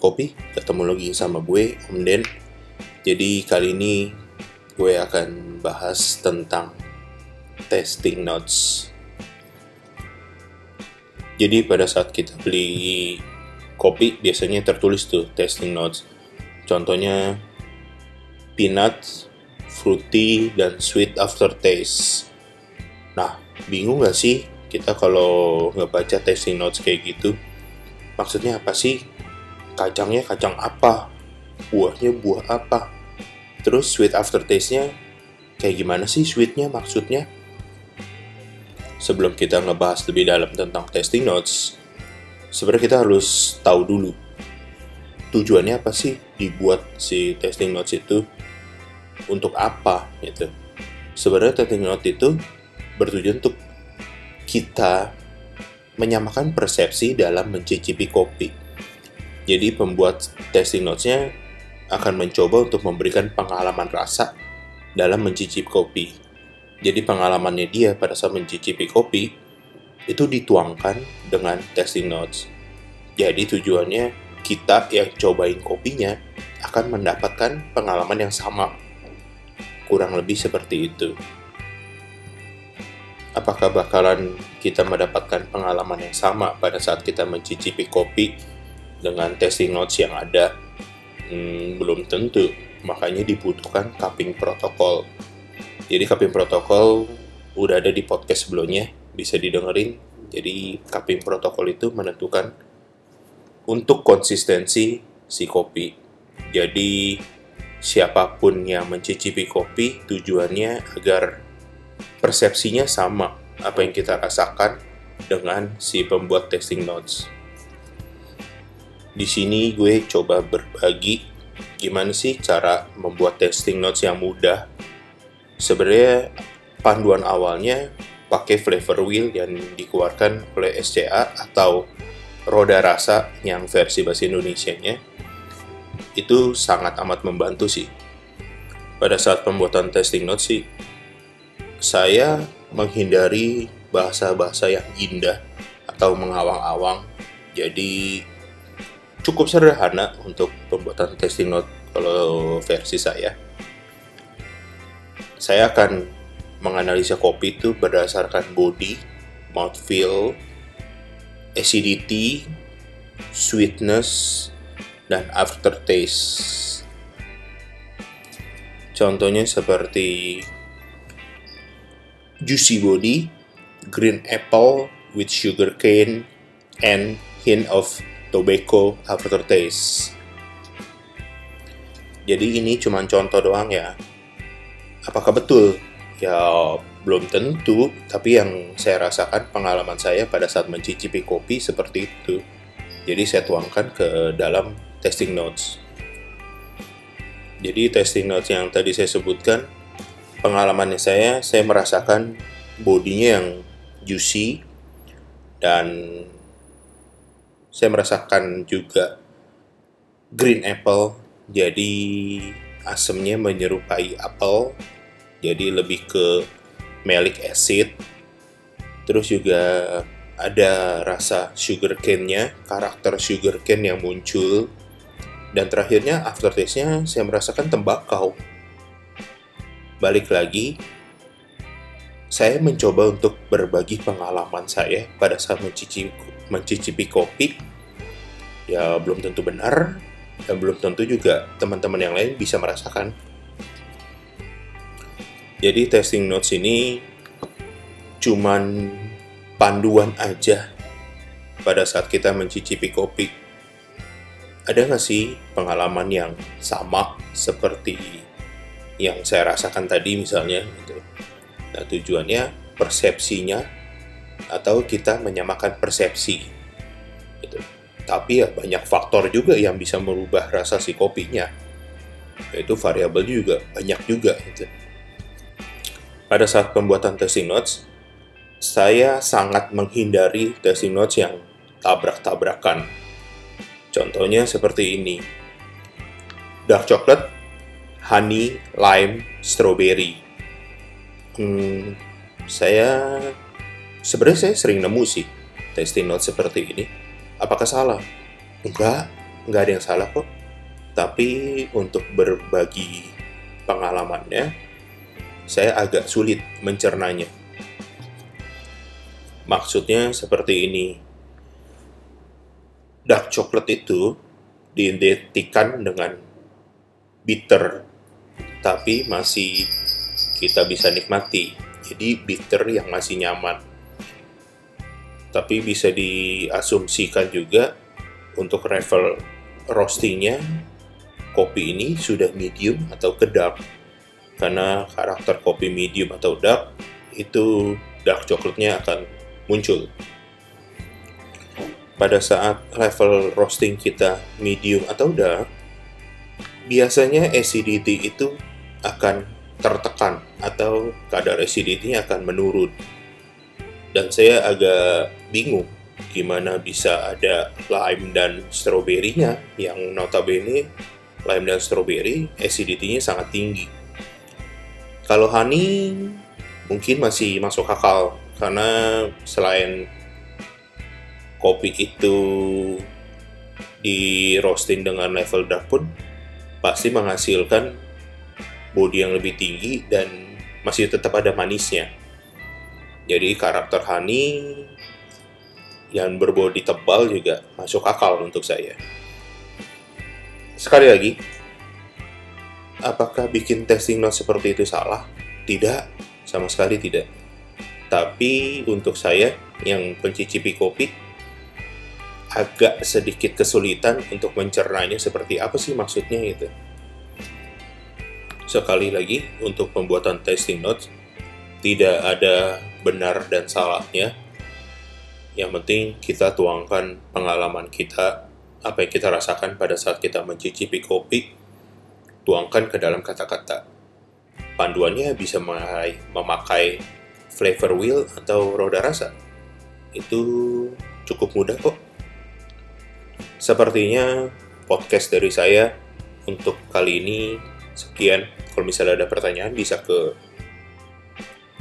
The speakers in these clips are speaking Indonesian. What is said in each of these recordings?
Kopi, ketemu lagi sama gue, Om Den. Jadi kali ini gue akan bahas tentang testing notes. Jadi pada saat kita beli kopi, biasanya tertulis tuh testing notes. Contohnya peanut, fruity, dan sweet aftertaste. Nah, bingung gak sih kita kalau ngebaca testing notes kayak gitu? Maksudnya apa sih? Kacangnya kacang apa, buahnya buah apa, terus sweet aftertaste-nya kayak gimana sih sweetnya maksudnya? Sebelum kita ngebahas lebih dalam tentang testing notes, sebenarnya kita harus tahu dulu tujuannya apa sih dibuat si testing notes itu untuk apa gitu. Sebenarnya testing notes itu bertujuan untuk kita menyamakan persepsi dalam mencicipi kopi jadi pembuat testing notes-nya akan mencoba untuk memberikan pengalaman rasa dalam mencicipi kopi. Jadi pengalamannya dia pada saat mencicipi kopi itu dituangkan dengan testing notes. Jadi tujuannya kita yang cobain kopinya akan mendapatkan pengalaman yang sama. Kurang lebih seperti itu. Apakah bakalan kita mendapatkan pengalaman yang sama pada saat kita mencicipi kopi dengan testing notes yang ada hmm, belum tentu. Makanya dibutuhkan cupping protokol. Jadi cupping protokol udah ada di podcast sebelumnya bisa didengerin. Jadi cupping protokol itu menentukan untuk konsistensi si kopi. Jadi siapa pun yang mencicipi kopi tujuannya agar persepsinya sama apa yang kita rasakan dengan si pembuat testing notes di sini gue coba berbagi gimana sih cara membuat testing notes yang mudah. Sebenarnya panduan awalnya pakai flavor wheel yang dikeluarkan oleh SCA atau roda rasa yang versi bahasa Indonesia-nya itu sangat amat membantu sih. Pada saat pembuatan testing notes sih, saya menghindari bahasa-bahasa yang indah atau mengawang-awang. Jadi cukup sederhana untuk pembuatan testing note kalau versi saya. Saya akan menganalisa kopi itu berdasarkan body, mouthfeel, acidity, sweetness, dan aftertaste. Contohnya seperti juicy body, green apple with sugar cane, and hint of tobacco aftertaste. Jadi ini cuma contoh doang ya. Apakah betul? Ya belum tentu, tapi yang saya rasakan pengalaman saya pada saat mencicipi kopi seperti itu. Jadi saya tuangkan ke dalam testing notes. Jadi testing notes yang tadi saya sebutkan, pengalamannya saya, saya merasakan bodinya yang juicy dan saya merasakan juga green apple jadi asemnya menyerupai apel jadi lebih ke malic acid. Terus juga ada rasa sugar cane-nya karakter sugar cane yang muncul. Dan terakhirnya aftertaste-nya saya merasakan tembakau. Balik lagi saya mencoba untuk berbagi pengalaman saya pada saat mencicipi, mencicipi kopi. Ya belum tentu benar dan belum tentu juga teman-teman yang lain bisa merasakan. Jadi testing notes ini cuman panduan aja pada saat kita mencicipi kopi. Ada nggak sih pengalaman yang sama seperti yang saya rasakan tadi misalnya? Gitu Nah, tujuannya persepsinya atau kita menyamakan persepsi. Gitu. Tapi ya banyak faktor juga yang bisa merubah rasa si kopinya. Yaitu variabel juga banyak juga gitu. Pada saat pembuatan testing notes, saya sangat menghindari testing notes yang tabrak-tabrakan. Contohnya seperti ini. Dark chocolate, honey, lime, strawberry hmm, saya sebenarnya saya sering nemu sih testing note seperti ini. Apakah salah? Enggak, nggak ada yang salah kok. Tapi untuk berbagi pengalamannya, saya agak sulit mencernanya. Maksudnya seperti ini. Dark chocolate itu diidentikan dengan bitter, tapi masih kita bisa nikmati. Jadi bitter yang masih nyaman. Tapi bisa diasumsikan juga untuk level roastingnya kopi ini sudah medium atau ke dark. Karena karakter kopi medium atau dark itu dark coklatnya akan muncul. Pada saat level roasting kita medium atau dark, biasanya acidity itu akan tertekan atau kadar acidity-nya akan menurun. Dan saya agak bingung gimana bisa ada lime dan stroberinya yang notabene lime dan strawberry acidity-nya sangat tinggi. Kalau honey mungkin masih masuk akal karena selain kopi itu di roasting dengan level dark pun pasti menghasilkan body yang lebih tinggi dan masih tetap ada manisnya. Jadi karakter honey yang berbodi tebal juga masuk akal untuk saya. Sekali lagi, apakah bikin testing note seperti itu salah? Tidak, sama sekali tidak. Tapi untuk saya yang pencicipi kopi, agak sedikit kesulitan untuk mencernanya seperti apa sih maksudnya itu. Sekali lagi, untuk pembuatan testing notes, tidak ada benar dan salahnya. Yang penting kita tuangkan pengalaman kita, apa yang kita rasakan pada saat kita mencicipi kopi, tuangkan ke dalam kata-kata. Panduannya bisa memakai, flavor wheel atau roda rasa. Itu cukup mudah kok. Sepertinya podcast dari saya untuk kali ini sekian. Kalau misalnya ada pertanyaan bisa ke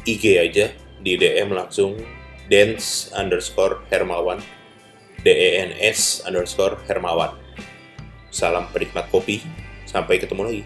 IG aja di DM langsung dance underscore hermawan d e n s underscore hermawan. Salam penikmat kopi sampai ketemu lagi